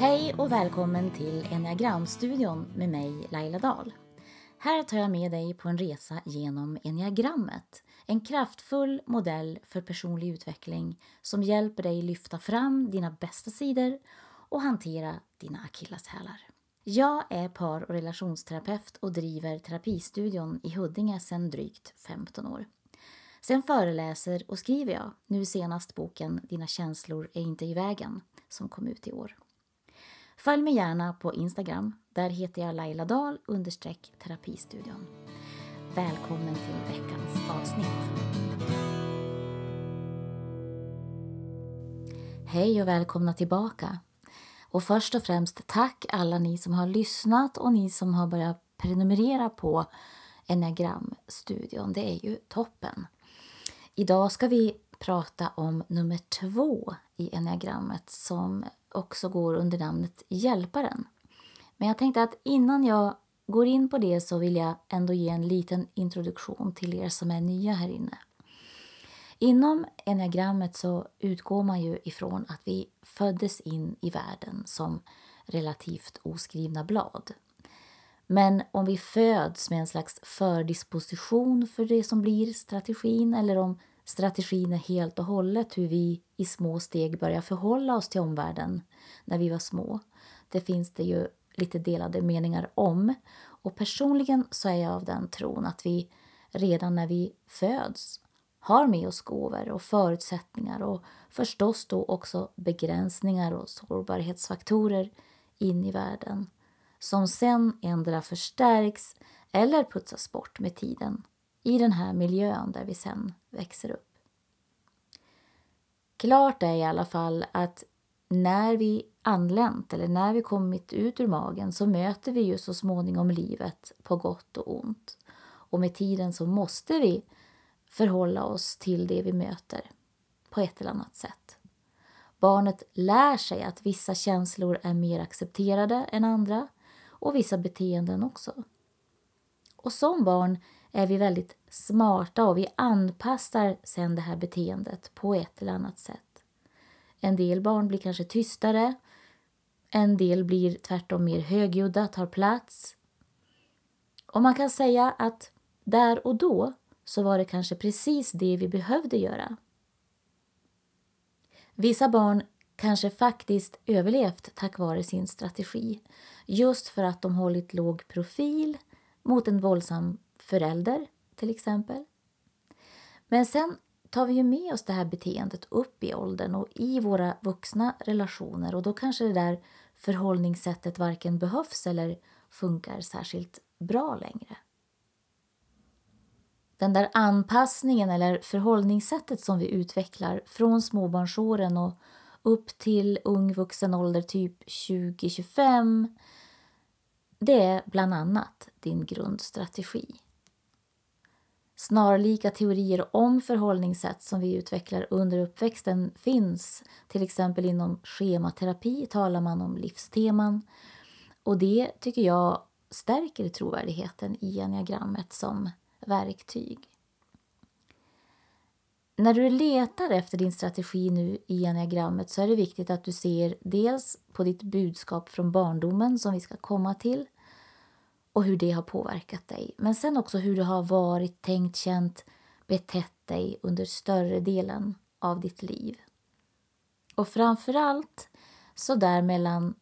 Hej och välkommen till Enneagramstudion med mig Laila Dahl. Här tar jag med dig på en resa genom enneagrammet. En kraftfull modell för personlig utveckling som hjälper dig lyfta fram dina bästa sidor och hantera dina akilleshälar. Jag är par och relationsterapeut och driver terapistudion i Huddinge sedan drygt 15 år. Sen föreläser och skriver jag, nu senast boken Dina känslor är inte i vägen, som kom ut i år. Följ mig gärna på Instagram. Där heter jag Laila Dahl understreck terapistudion. Välkommen till veckans avsnitt. Hej och välkomna tillbaka. Och först och främst tack alla ni som har lyssnat och ni som har börjat prenumerera på Enneagramstudion. Det är ju toppen. Idag ska vi prata om nummer två i enneagrammet som också går under namnet Hjälparen. Men jag tänkte att innan jag går in på det så vill jag ändå ge en liten introduktion till er som är nya här inne. Inom enneagrammet så utgår man ju ifrån att vi föddes in i världen som relativt oskrivna blad. Men om vi föds med en slags fördisposition för det som blir strategin eller om strategin är helt och hållet hur vi i små steg börjar förhålla oss till omvärlden när vi var små. Det finns det ju lite delade meningar om. Och personligen så är jag av den tron att vi redan när vi föds har med oss gåvor och förutsättningar och förstås då också begränsningar och sårbarhetsfaktorer in i världen som sen ändra förstärks eller putsas bort med tiden i den här miljön där vi sen växer upp. Klart är i alla fall att när vi anlänt eller när vi kommit ut ur magen så möter vi ju så småningom livet på gott och ont. Och med tiden så måste vi förhålla oss till det vi möter på ett eller annat sätt. Barnet lär sig att vissa känslor är mer accepterade än andra och vissa beteenden också. Och som barn är vi väldigt smarta och vi anpassar sen det här beteendet på ett eller annat sätt. En del barn blir kanske tystare, en del blir tvärtom mer högljudda, tar plats. Och man kan säga att där och då så var det kanske precis det vi behövde göra. Vissa barn kanske faktiskt överlevt tack vare sin strategi. Just för att de hållit låg profil mot en våldsam förälder till exempel. Men sen tar vi ju med oss det här beteendet upp i åldern och i våra vuxna relationer och då kanske det där förhållningssättet varken behövs eller funkar särskilt bra längre. Den där anpassningen eller förhållningssättet som vi utvecklar från småbarnsåren och upp till ung vuxen ålder, typ 20-25 det är bland annat din grundstrategi. Snarlika teorier om förhållningssätt som vi utvecklar under uppväxten finns. Till exempel inom schematerapi talar man om livsteman. Och det tycker jag stärker trovärdigheten i enneagrammet som verktyg. När du letar efter din strategi nu i enneagrammet så är det viktigt att du ser dels på ditt budskap från barndomen som vi ska komma till och hur det har påverkat dig. Men sen också hur du har varit, tänkt, känt, betett dig under större delen av ditt liv. Och framförallt så där mellan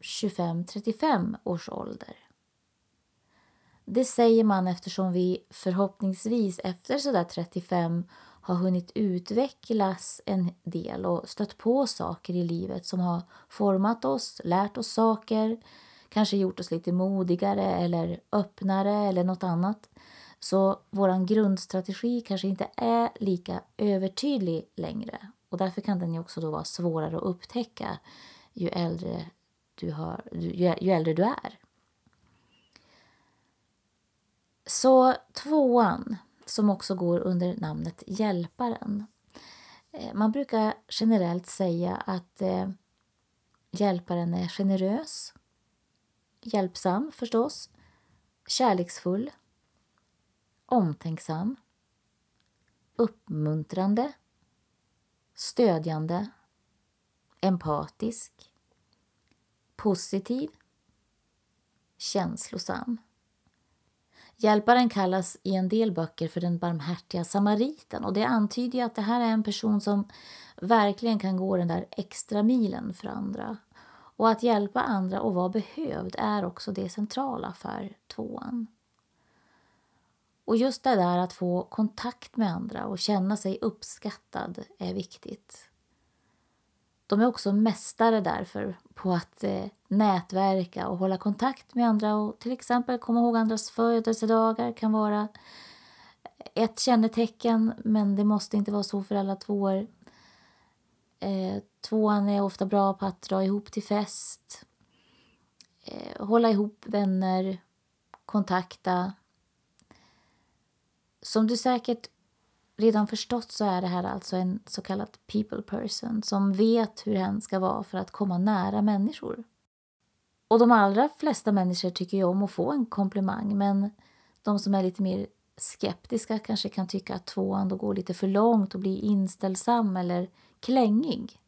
25-35 års ålder. Det säger man eftersom vi förhoppningsvis efter sådär 35 har hunnit utvecklas en del och stött på saker i livet som har format oss, lärt oss saker, kanske gjort oss lite modigare eller öppnare eller något annat. Så vår grundstrategi kanske inte är lika övertydlig längre. Och därför kan den ju också då vara svårare att upptäcka ju äldre du, har, ju, ju äldre du är. Så tvåan, som också går under namnet Hjälparen. Eh, man brukar generellt säga att eh, Hjälparen är generös, hjälpsam förstås, kärleksfull, omtänksam, uppmuntrande, stödjande, empatisk, positiv, känslosam. Hjälparen kallas i en del böcker för den barmhärtiga samariten och det antyder att det här är en person som verkligen kan gå den där extra milen för andra. Och att hjälpa andra och vara behövd är också det centrala för tvåan. Och just det där att få kontakt med andra och känna sig uppskattad är viktigt. De är också mästare därför på att eh, nätverka och hålla kontakt med andra och till exempel komma ihåg andras födelsedagar kan vara ett kännetecken men det måste inte vara så för alla tvåor. Eh, tvåan är ofta bra på att dra ihop till fest, eh, hålla ihop vänner, kontakta. Som du säkert redan förstått så är det här alltså en så kallad people person som vet hur hen ska vara för att komma nära människor. Och de allra flesta människor tycker ju om att få en komplimang men de som är lite mer skeptiska kanske kan tycka att tvåan då går lite för långt och blir inställsam eller klängig.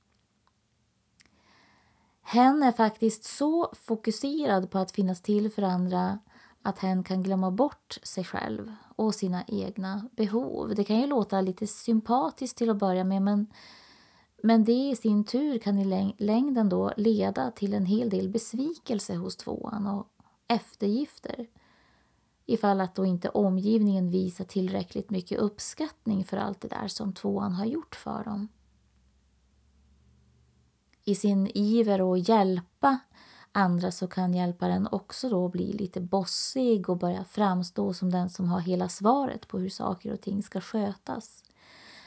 Hen är faktiskt så fokuserad på att finnas till för andra att hen kan glömma bort sig själv och sina egna behov. Det kan ju låta lite sympatiskt till att börja med men, men det i sin tur kan i längden då leda till en hel del besvikelse hos tvåan och eftergifter ifall att då inte omgivningen visar tillräckligt mycket uppskattning för allt det där som tvåan har gjort för dem. I sin iver att hjälpa andra så kan hjälparen också då bli lite bossig och börja framstå som den som har hela svaret på hur saker och ting ska skötas.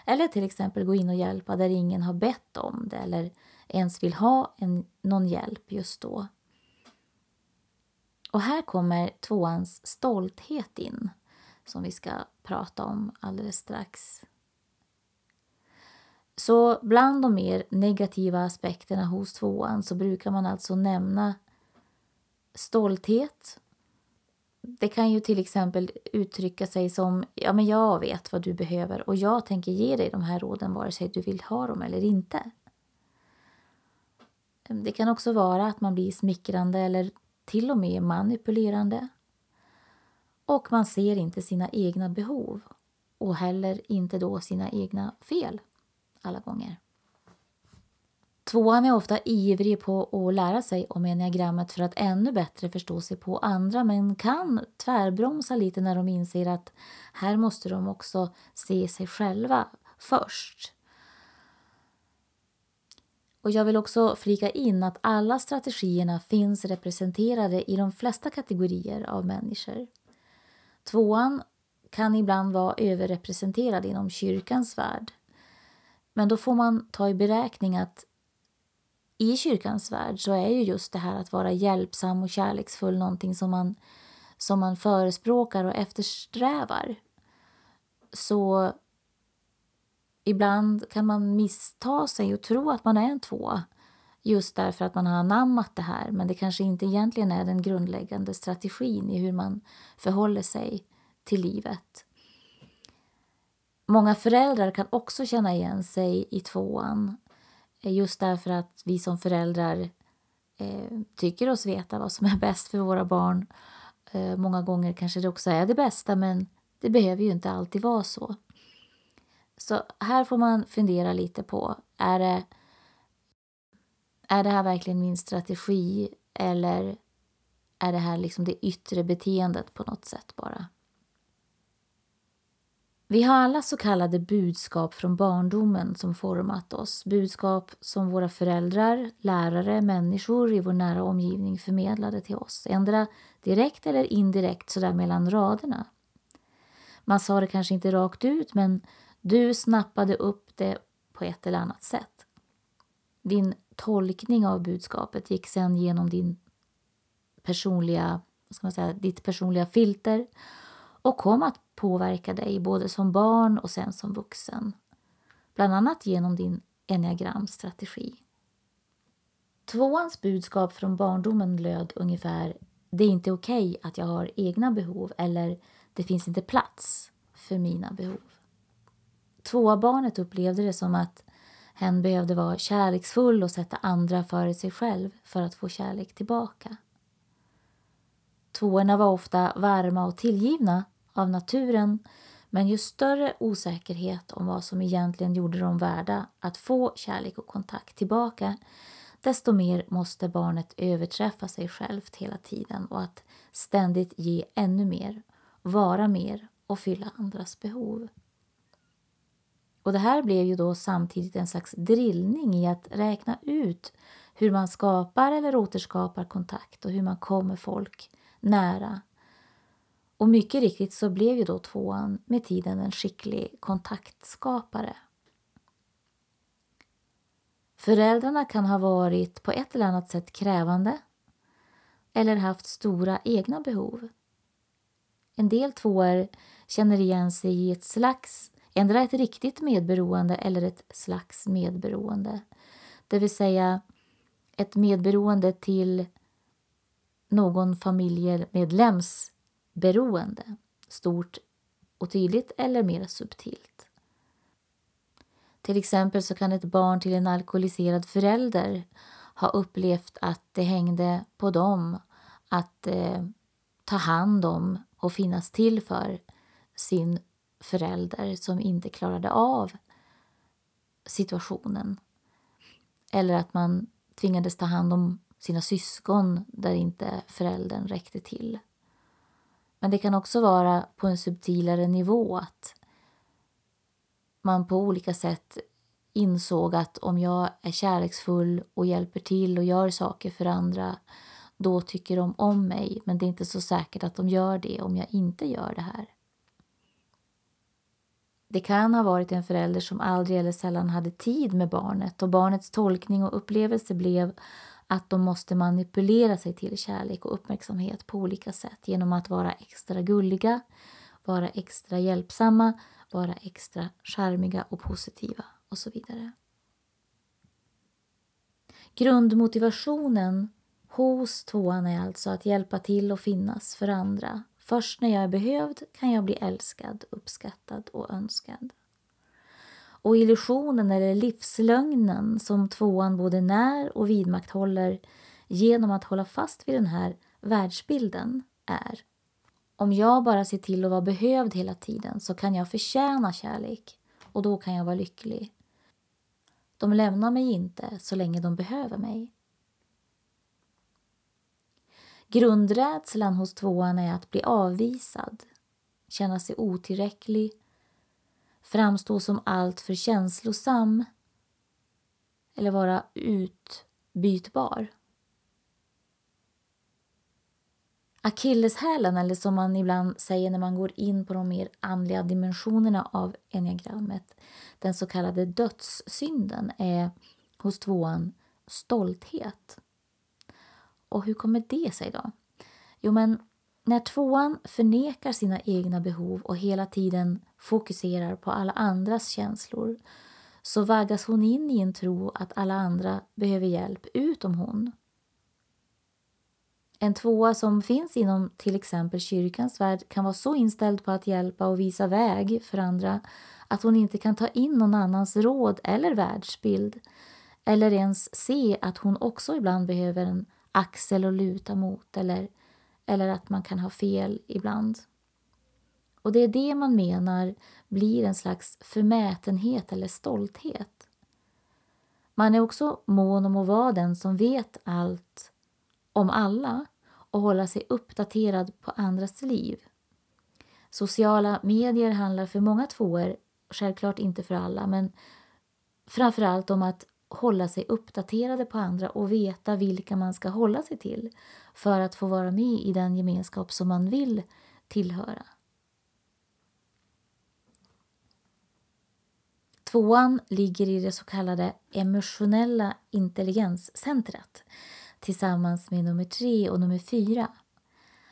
Eller till exempel gå in och hjälpa där ingen har bett om det eller ens vill ha en, någon hjälp just då. Och här kommer tvåans stolthet in som vi ska prata om alldeles strax. Så bland de mer negativa aspekterna hos tvåan så brukar man alltså nämna stolthet. Det kan ju till exempel uttrycka sig som ja men jag vet vad du behöver och jag tänker ge dig de här råden vare sig du vill ha dem eller inte. Ehm, det kan också vara att man blir smickrande eller till och med manipulerande. Och man ser inte sina egna behov och heller inte då sina egna fel alla gånger. Tvåan är ofta ivrig på att lära sig om enneagrammet för att ännu bättre förstå sig på andra men kan tvärbromsa lite när de inser att här måste de också se sig själva först. Och Jag vill också flika in att alla strategierna finns representerade i de flesta kategorier av människor. Tvåan kan ibland vara överrepresenterad inom kyrkans värld men då får man ta i beräkning att i kyrkans värld så är ju just det här att vara hjälpsam och kärleksfull någonting som man, som man förespråkar och eftersträvar. Så ibland kan man missta sig och tro att man är en tvåa just därför att man har anammat det här men det kanske inte egentligen är den grundläggande strategin i hur man förhåller sig till livet. Många föräldrar kan också känna igen sig i tvåan eh, just därför att vi som föräldrar eh, tycker oss veta vad som är bäst för våra barn. Eh, många gånger kanske det också är det bästa men det behöver ju inte alltid vara så. Så här får man fundera lite på, är det, är det här verkligen min strategi eller är det här liksom det yttre beteendet på något sätt bara? Vi har alla så kallade budskap från barndomen som format oss. Budskap som våra föräldrar, lärare, människor i vår nära omgivning förmedlade till oss. Ändra direkt eller indirekt sådär mellan raderna. Man sa det kanske inte rakt ut men du snappade upp det på ett eller annat sätt. Din tolkning av budskapet gick sen genom din personliga, ska man säga, ditt personliga filter och kom att påverka dig både som barn och sen som vuxen. Bland annat genom din enneagramstrategi. Tvåans budskap från barndomen löd ungefär Det är inte okej okay att jag har egna behov eller Det finns inte plats för mina behov. Tvåa barnet upplevde det som att Hen behövde vara kärleksfull och sätta andra före sig själv för att få kärlek tillbaka. Tvåorna var ofta varma och tillgivna av naturen men ju större osäkerhet om vad som egentligen gjorde dem värda att få kärlek och kontakt tillbaka desto mer måste barnet överträffa sig självt hela tiden och att ständigt ge ännu mer, vara mer och fylla andras behov. Och Det här blev ju då samtidigt en slags drillning i att räkna ut hur man skapar eller återskapar kontakt och hur man kommer folk nära. Och mycket riktigt så blev ju då tvåan med tiden en skicklig kontaktskapare. Föräldrarna kan ha varit på ett eller annat sätt krävande eller haft stora egna behov. En del tvåor känner igen sig i ett slags, ändra ett riktigt medberoende eller ett slags medberoende. Det vill säga ett medberoende till någon familjemedlems beroende, stort och tydligt eller mer subtilt. Till exempel så kan ett barn till en alkoholiserad förälder ha upplevt att det hängde på dem att eh, ta hand om och finnas till för sin förälder som inte klarade av situationen. Eller att man tvingades ta hand om sina syskon där inte föräldern räckte till. Men det kan också vara på en subtilare nivå att man på olika sätt insåg att om jag är kärleksfull och hjälper till och gör saker för andra då tycker de om mig men det är inte så säkert att de gör det om jag inte gör det här. Det kan ha varit en förälder som aldrig eller sällan hade tid med barnet och barnets tolkning och upplevelse blev att de måste manipulera sig till kärlek och uppmärksamhet på olika sätt genom att vara extra gulliga, vara extra hjälpsamma, vara extra charmiga och positiva och så vidare. Grundmotivationen hos tvåan är alltså att hjälpa till och finnas för andra. Först när jag är behövd kan jag bli älskad, uppskattad och önskad. Och illusionen eller livslögnen som tvåan både när och vidmakthåller genom att hålla fast vid den här världsbilden är om jag bara ser till att vara behövd hela tiden så kan jag förtjäna kärlek och då kan jag vara lycklig. De lämnar mig inte så länge de behöver mig. Grundrädslan hos tvåan är att bli avvisad, känna sig otillräcklig, framstå som alltför känslosam eller vara utbytbar. Akilleshälen, eller som man ibland säger när man går in på de mer andliga dimensionerna av enneagrammet, den så kallade dödssynden, är hos tvåan stolthet. Och hur kommer det sig då? Jo, men när tvåan förnekar sina egna behov och hela tiden fokuserar på alla andras känslor så vaggas hon in i en tro att alla andra behöver hjälp utom hon. En tvåa som finns inom till exempel kyrkans värld kan vara så inställd på att hjälpa och visa väg för andra att hon inte kan ta in någon annans råd eller världsbild eller ens se att hon också ibland behöver en axel att luta mot eller, eller att man kan ha fel ibland. Och det är det man menar blir en slags förmätenhet eller stolthet. Man är också mån om att vara den som vet allt om alla och hålla sig uppdaterad på andras liv. Sociala medier handlar för många tvåor, självklart inte för alla, men framförallt om att hålla sig uppdaterade på andra och veta vilka man ska hålla sig till för att få vara med i den gemenskap som man vill tillhöra. Tvåan ligger i det så kallade emotionella intelligenscentret tillsammans med nummer tre och nummer fyra.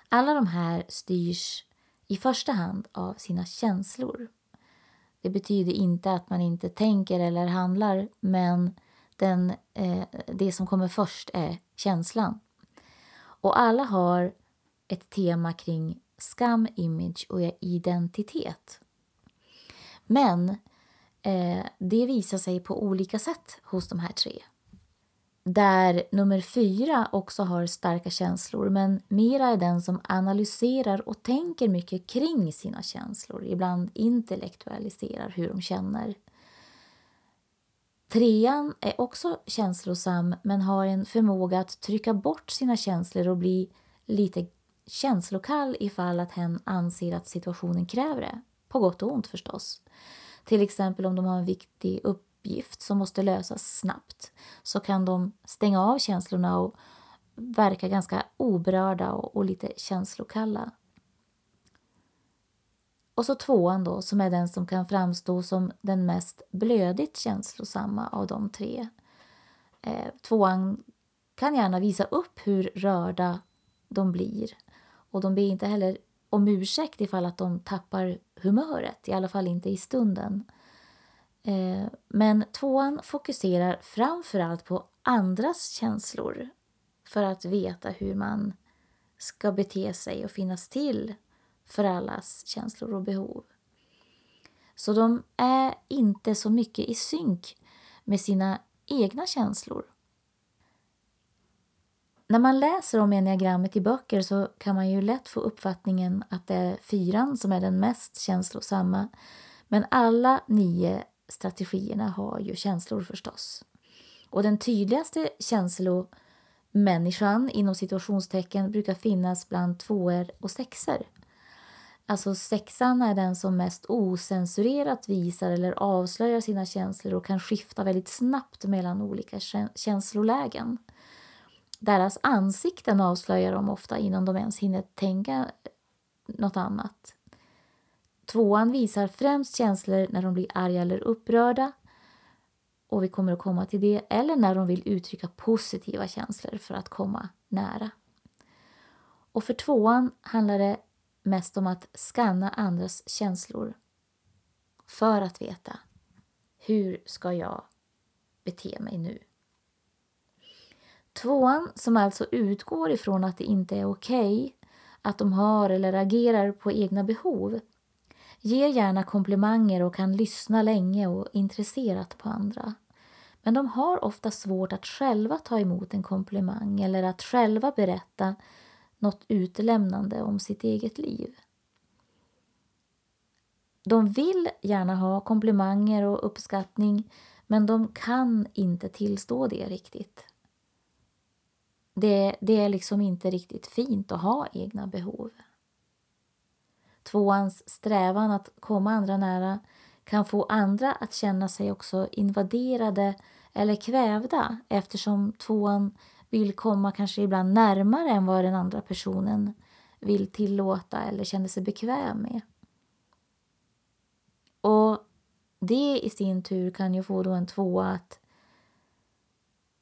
Alla de här styrs i första hand av sina känslor. Det betyder inte att man inte tänker eller handlar men den, eh, det som kommer först är känslan. Och alla har ett tema kring skam, image och identitet. Men Eh, det visar sig på olika sätt hos de här tre. Där nummer fyra också har starka känslor men mera är den som analyserar och tänker mycket kring sina känslor. Ibland intellektualiserar hur de känner. Trean är också känslosam men har en förmåga att trycka bort sina känslor och bli lite känslokall ifall att hen anser att situationen kräver det. På gott och ont förstås. Till exempel om de har en viktig uppgift som måste lösas snabbt så kan de stänga av känslorna och verka ganska oberörda och, och lite känslokalla. Och så tvåan då, som är den som kan framstå som den mest blödigt känslosamma av de tre. Eh, tvåan kan gärna visa upp hur rörda de blir. Och de ber inte heller om ursäkt ifall att de tappar humöret, i alla fall inte i stunden. Eh, men tvåan fokuserar framförallt på andras känslor för att veta hur man ska bete sig och finnas till för allas känslor och behov. Så de är inte så mycket i synk med sina egna känslor. När man läser om enneagrammet i böcker så kan man ju lätt få uppfattningen att det är fyran som är den mest känslosamma. Men alla nio strategierna har ju känslor förstås. Och den tydligaste känslomänniskan inom situationstecken brukar finnas bland tvåor och sexer. Alltså sexan är den som mest osensurerat visar eller avslöjar sina känslor och kan skifta väldigt snabbt mellan olika känslolägen. Deras ansikten avslöjar dem ofta innan de ens hinner tänka eh, något annat. Tvåan visar främst känslor när de blir arga eller upprörda och vi kommer att komma till det, eller när de vill uttrycka positiva känslor för att komma nära. Och för tvåan handlar det mest om att skanna andras känslor för att veta hur ska jag bete mig nu? Tvåan, som alltså utgår ifrån att det inte är okej okay, att de har eller agerar på egna behov, ger gärna komplimanger och kan lyssna länge och intresserat på andra. Men de har ofta svårt att själva ta emot en komplimang eller att själva berätta något utelämnande om sitt eget liv. De vill gärna ha komplimanger och uppskattning men de kan inte tillstå det riktigt. Det, det är liksom inte riktigt fint att ha egna behov. Tvåans strävan att komma andra nära kan få andra att känna sig också invaderade eller kvävda eftersom tvåan vill komma kanske ibland närmare än vad den andra personen vill tillåta eller känner sig bekväm med. Och det i sin tur kan ju få då en tvåa att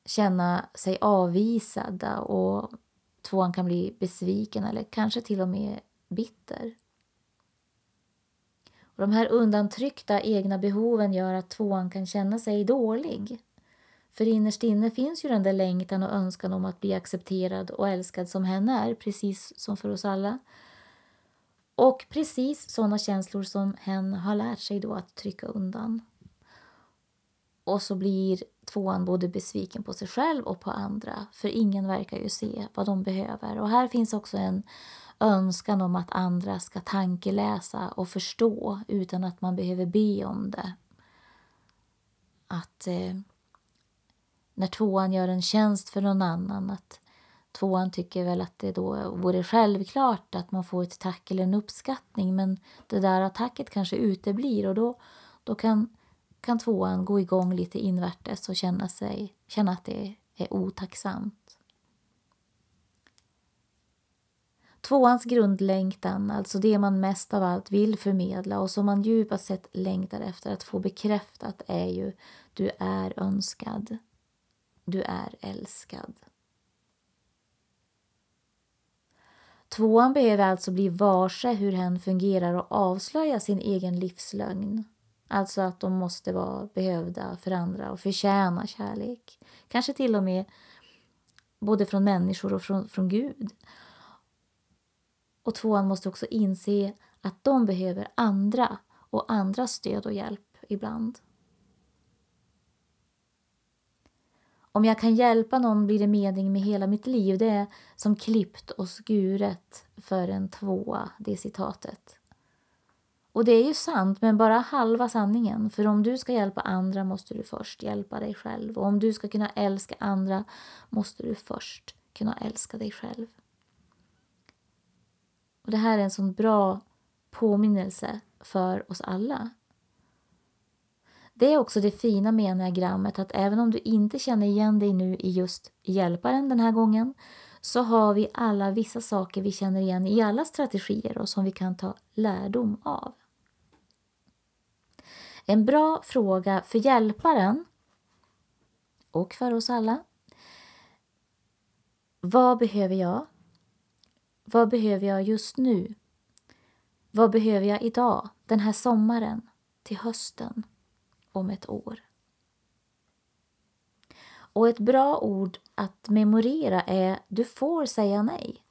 känna sig avvisad och tvåan kan bli besviken eller kanske till och med bitter. Och de här undantryckta egna behoven gör att tvåan kan känna sig dålig. För innerst inne finns ju den där längtan och önskan om att bli accepterad och älskad som hen är, precis som för oss alla. Och precis sådana känslor som hen har lärt sig då att trycka undan. Och så blir tvåan både besviken på sig själv och på andra, för ingen verkar ju se vad de behöver. Och här finns också en önskan om att andra ska tankeläsa och förstå utan att man behöver be om det. Att eh, när tvåan gör en tjänst för någon annan, att tvåan tycker väl att det då vore självklart att man får ett tack eller en uppskattning men det där tacket kanske uteblir och då, då kan kan tvåan gå igång lite invärtes och känna, sig, känna att det är otacksamt. Tvåans grundlängtan, alltså det man mest av allt vill förmedla och som man djupast sett längtar efter att få bekräftat är ju du är önskad. Du är älskad. Tvåan behöver alltså bli varse hur hen fungerar och avslöja sin egen livslögn. Alltså att de måste vara behövda för andra och förtjäna kärlek. Kanske till och med både från människor och från, från Gud. Och tvåan måste också inse att de behöver andra och andras stöd och hjälp ibland. Om jag kan hjälpa någon blir det mening med hela mitt liv. Det är som klippt och skuret för en tvåa, det citatet. Och det är ju sant, men bara halva sanningen. För om du ska hjälpa andra måste du först hjälpa dig själv. Och om du ska kunna älska andra måste du först kunna älska dig själv. Och Det här är en sån bra påminnelse för oss alla. Det är också det fina med enneagrammet att även om du inte känner igen dig nu i just hjälparen den här gången så har vi alla vissa saker vi känner igen i alla strategier och som vi kan ta lärdom av. En bra fråga för hjälparen och för oss alla. Vad behöver jag? Vad behöver jag just nu? Vad behöver jag idag, den här sommaren, till hösten, om ett år? Och ett bra ord att memorera är du får säga nej.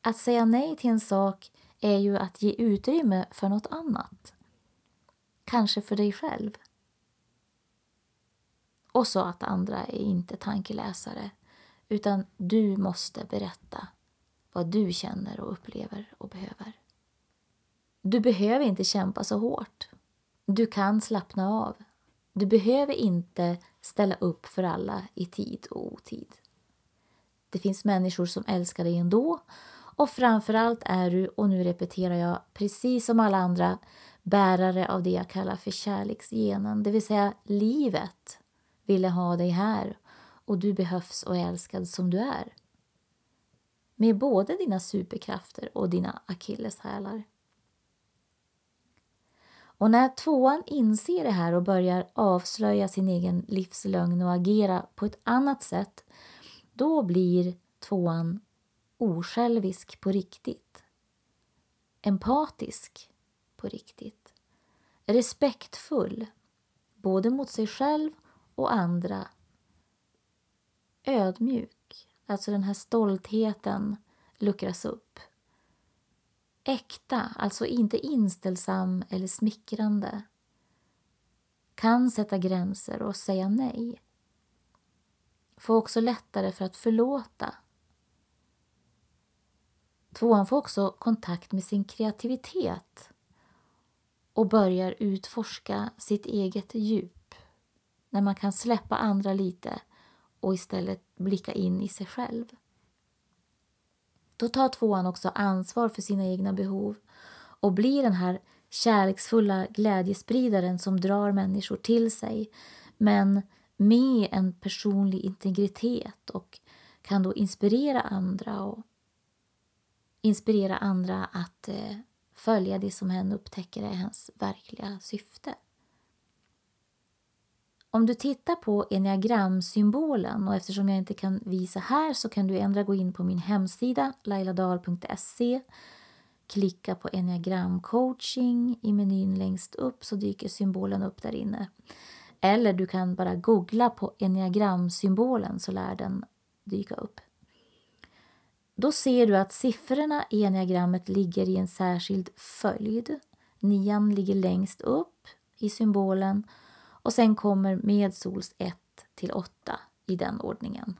Att säga nej till en sak är ju att ge utrymme för något annat. Kanske för dig själv. Och så att andra är inte tankeläsare, utan du måste berätta vad du känner och upplever och behöver. Du behöver inte kämpa så hårt. Du kan slappna av. Du behöver inte ställa upp för alla i tid och otid. Det finns människor som älskar dig ändå och framförallt är du, och nu repeterar jag, precis som alla andra bärare av det jag kallar för kärleksgenen, det vill säga livet ville ha dig här och du behövs och är älskad som du är. Med både dina superkrafter och dina akilleshälar. Och när tvåan inser det här och börjar avslöja sin egen livslögn och agera på ett annat sätt, då blir tvåan osjälvisk på riktigt. Empatisk på riktigt. Respektfull, både mot sig själv och andra. Ödmjuk, alltså den här stoltheten luckras upp. Äkta, alltså inte inställsam eller smickrande. Kan sätta gränser och säga nej. Får också lättare för att förlåta. Tvåan får också kontakt med sin kreativitet och börjar utforska sitt eget djup. När man kan släppa andra lite och istället blicka in i sig själv. Då tar tvåan också ansvar för sina egna behov och blir den här kärleksfulla glädjespridaren som drar människor till sig men med en personlig integritet och kan då inspirera andra och inspirera andra att eh, följa det som hen upptäcker är hens verkliga syfte. Om du tittar på enneagramsymbolen och eftersom jag inte kan visa här så kan du ändra gå in på min hemsida lailadal.se Klicka på enneagramcoaching i menyn längst upp så dyker symbolen upp där inne. Eller du kan bara googla på enneagramsymbolen så lär den dyka upp. Då ser du att siffrorna i enneagrammet ligger i en särskild följd. Nian ligger längst upp i symbolen och sen kommer medsols 1 till 8 i den ordningen.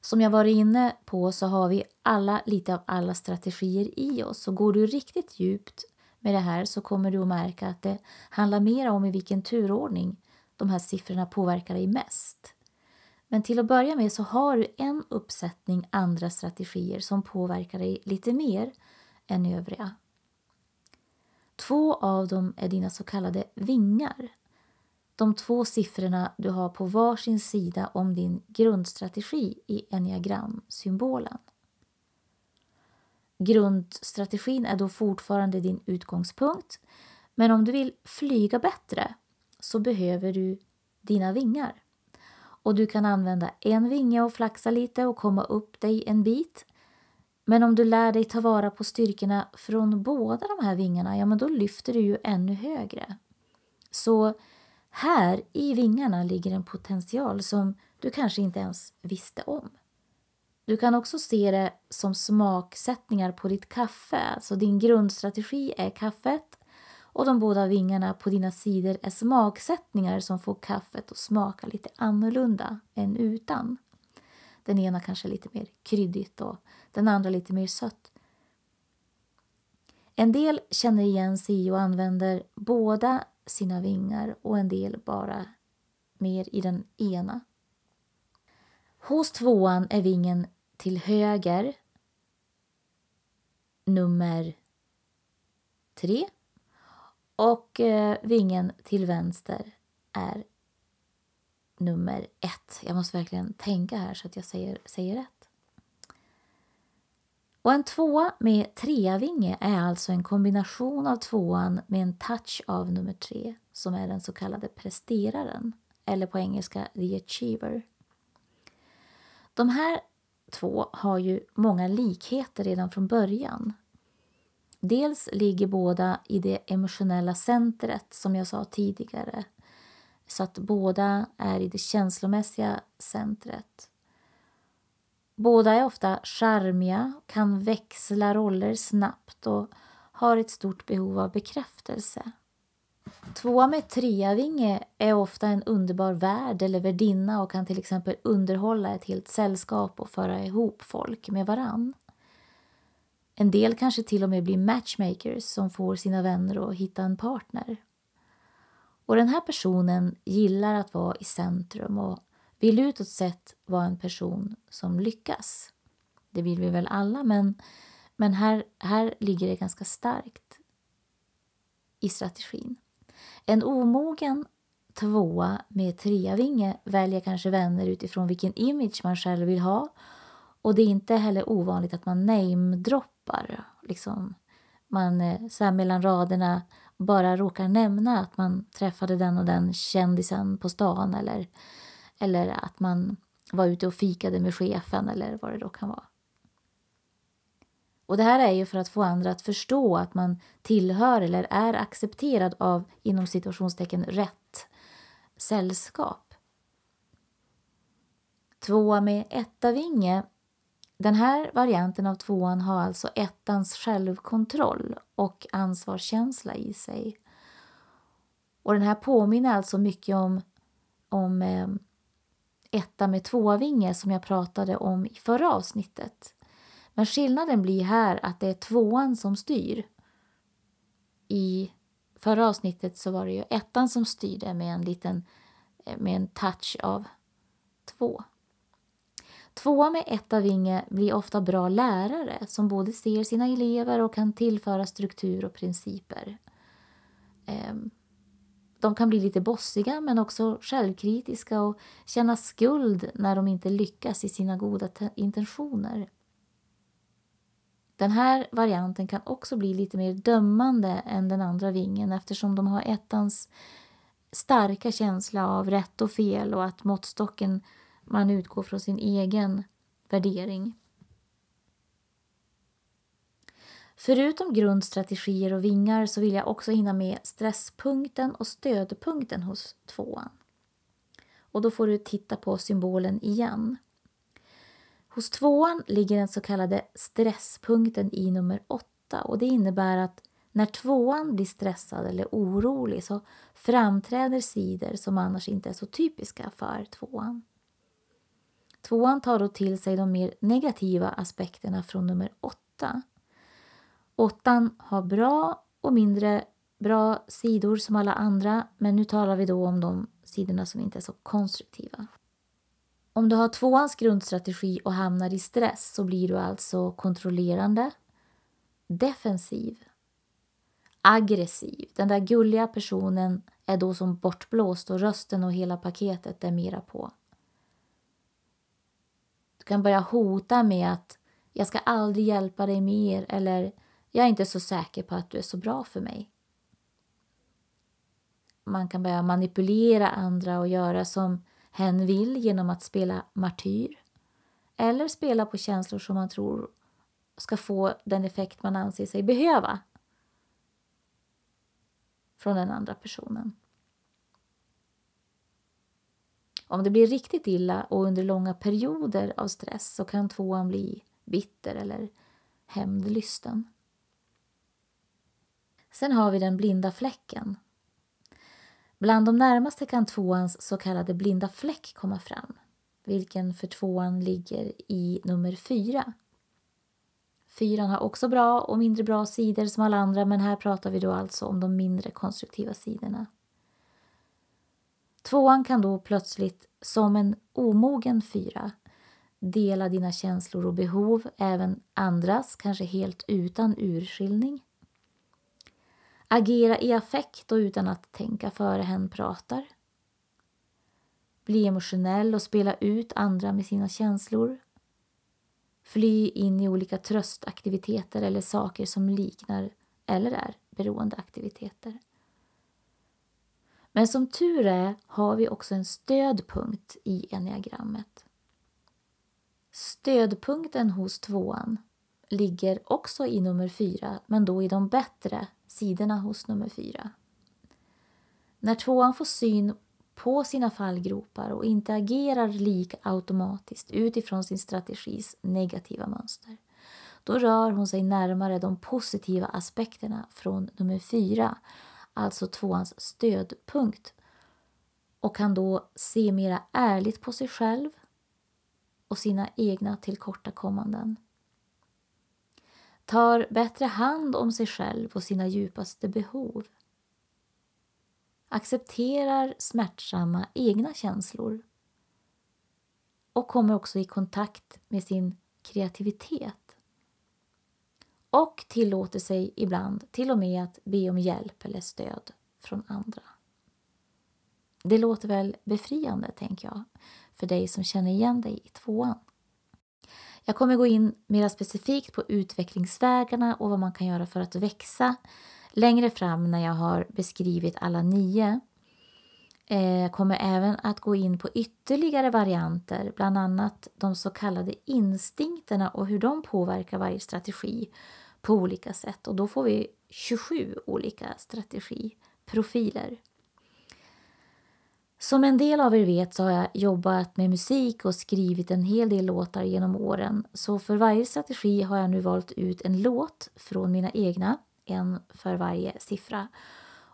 Som jag varit inne på så har vi alla lite av alla strategier i oss. och går du riktigt djupt med det här så kommer du att märka att det handlar mer om i vilken turordning de här siffrorna påverkar dig mest. Men till att börja med så har du en uppsättning andra strategier som påverkar dig lite mer än övriga. Två av dem är dina så kallade vingar. De två siffrorna du har på varsin sida om din grundstrategi i enneagramsymbolen. Grundstrategin är då fortfarande din utgångspunkt men om du vill flyga bättre så behöver du dina vingar och du kan använda en vinge och flaxa lite och komma upp dig en bit. Men om du lär dig ta vara på styrkorna från båda de här vingarna, ja men då lyfter du ju ännu högre. Så här i vingarna ligger en potential som du kanske inte ens visste om. Du kan också se det som smaksättningar på ditt kaffe. Så din grundstrategi är kaffet och de båda vingarna på dina sidor är smaksättningar som får kaffet att smaka lite annorlunda än utan. Den ena kanske lite mer kryddigt och den andra lite mer sött. En del känner igen sig och använder båda sina vingar och en del bara mer i den ena. Hos tvåan är vingen till höger nummer tre och eh, vingen till vänster är nummer ett. Jag måste verkligen tänka här så att jag säger, säger rätt. Och en tvåa med treavinge är alltså en kombination av tvåan med en touch av nummer tre som är den så kallade presteraren, eller på engelska the achiever. De här två har ju många likheter redan från början. Dels ligger båda i det emotionella centret, som jag sa tidigare. Så att båda är i det känslomässiga centret. Båda är ofta charmiga, kan växla roller snabbt och har ett stort behov av bekräftelse. Tvåa med treavinge är ofta en underbar värd eller värdinna och kan till exempel underhålla ett helt sällskap och föra ihop folk med varann. En del kanske till och med blir matchmakers som får sina vänner att hitta en partner. Och den här personen gillar att vara i centrum och vill utåt sett vara en person som lyckas. Det vill vi väl alla, men, men här, här ligger det ganska starkt i strategin. En omogen tvåa med treavinge väljer kanske vänner utifrån vilken image man själv vill ha. Och det är inte heller ovanligt att man namedroppar. Liksom, man eh, så här mellan raderna bara råkar nämna att man träffade den och den kändisen på stan eller, eller att man var ute och fikade med chefen eller vad det då kan vara. Och det här är ju för att få andra att förstå att man tillhör eller är accepterad av inom situationstecken rätt sällskap. Tvåa med etta vinge. Den här varianten av tvåan har alltså ettans självkontroll och ansvarskänsla i sig. Och den här påminner alltså mycket om, om eh, etta med tvåvinge som jag pratade om i förra avsnittet. Men skillnaden blir här att det är tvåan som styr. I förra avsnittet så var det ju ettan som styrde med en liten eh, med en touch av två. Tvåa med etta vinge blir ofta bra lärare som både ser sina elever och kan tillföra struktur och principer. Ehm, de kan bli lite bossiga men också självkritiska och känna skuld när de inte lyckas i sina goda intentioner. Den här varianten kan också bli lite mer dömande än den andra vingen eftersom de har ettans starka känsla av rätt och fel och att måttstocken man utgår från sin egen värdering. Förutom grundstrategier och vingar så vill jag också hinna med stresspunkten och stödpunkten hos tvåan. Och då får du titta på symbolen igen. Hos tvåan ligger den så kallade stresspunkten i nummer åtta och det innebär att när tvåan blir stressad eller orolig så framträder sidor som annars inte är så typiska för tvåan. Tvåan tar då till sig de mer negativa aspekterna från nummer åtta. Åttan har bra och mindre bra sidor som alla andra men nu talar vi då om de sidorna som inte är så konstruktiva. Om du har tvåans grundstrategi och hamnar i stress så blir du alltså kontrollerande, defensiv, aggressiv. Den där gulliga personen är då som bortblåst och rösten och hela paketet är mera på. Du kan börja hota med att jag ska aldrig hjälpa dig mer eller jag är inte så säker på att du är så bra för mig. Man kan börja manipulera andra och göra som hen vill genom att spela martyr eller spela på känslor som man tror ska få den effekt man anser sig behöva från den andra personen. Om det blir riktigt illa och under långa perioder av stress så kan tvåan bli bitter eller hämndlysten. Sen har vi den blinda fläcken. Bland de närmaste kan tvåans så kallade blinda fläck komma fram, vilken för tvåan ligger i nummer fyra. Fyran har också bra och mindre bra sidor som alla andra men här pratar vi då alltså om de mindre konstruktiva sidorna. Tvåan kan då plötsligt, som en omogen fyra, dela dina känslor och behov, även andras, kanske helt utan urskiljning. Agera i affekt och utan att tänka före hen pratar. Bli emotionell och spela ut andra med sina känslor. Fly in i olika tröstaktiviteter eller saker som liknar eller är beroendeaktiviteter. Men som tur är har vi också en stödpunkt i enneagrammet. Stödpunkten hos tvåan ligger också i nummer fyra, men då i de bättre sidorna hos nummer fyra. När tvåan får syn på sina fallgropar och inte agerar lika automatiskt utifrån sin strategis negativa mönster, då rör hon sig närmare de positiva aspekterna från nummer fyra, alltså tvåans stödpunkt, och kan då se mera ärligt på sig själv och sina egna tillkortakommanden tar bättre hand om sig själv och sina djupaste behov. Accepterar smärtsamma egna känslor och kommer också i kontakt med sin kreativitet. Och tillåter sig ibland till och med att be om hjälp eller stöd från andra. Det låter väl befriande, tänker jag, för dig som känner igen dig i tvåan. Jag kommer gå in mer specifikt på utvecklingsvägarna och vad man kan göra för att växa längre fram när jag har beskrivit alla nio. Eh, jag kommer även att gå in på ytterligare varianter, bland annat de så kallade instinkterna och hur de påverkar varje strategi på olika sätt. Och då får vi 27 olika strategiprofiler. Som en del av er vet så har jag jobbat med musik och skrivit en hel del låtar genom åren. Så för varje strategi har jag nu valt ut en låt från mina egna, en för varje siffra.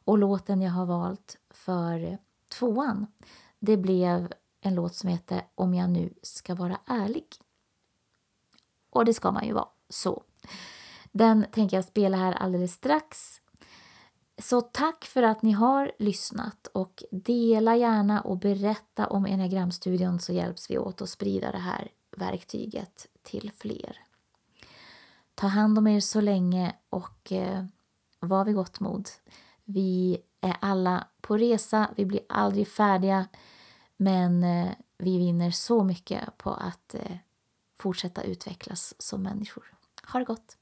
Och låten jag har valt för tvåan, det blev en låt som heter Om jag nu ska vara ärlig. Och det ska man ju vara, så. Den tänker jag spela här alldeles strax. Så tack för att ni har lyssnat och dela gärna och berätta om Enneagramstudion så hjälps vi åt att sprida det här verktyget till fler. Ta hand om er så länge och eh, var vid gott mod. Vi är alla på resa, vi blir aldrig färdiga men eh, vi vinner så mycket på att eh, fortsätta utvecklas som människor. Ha det gott!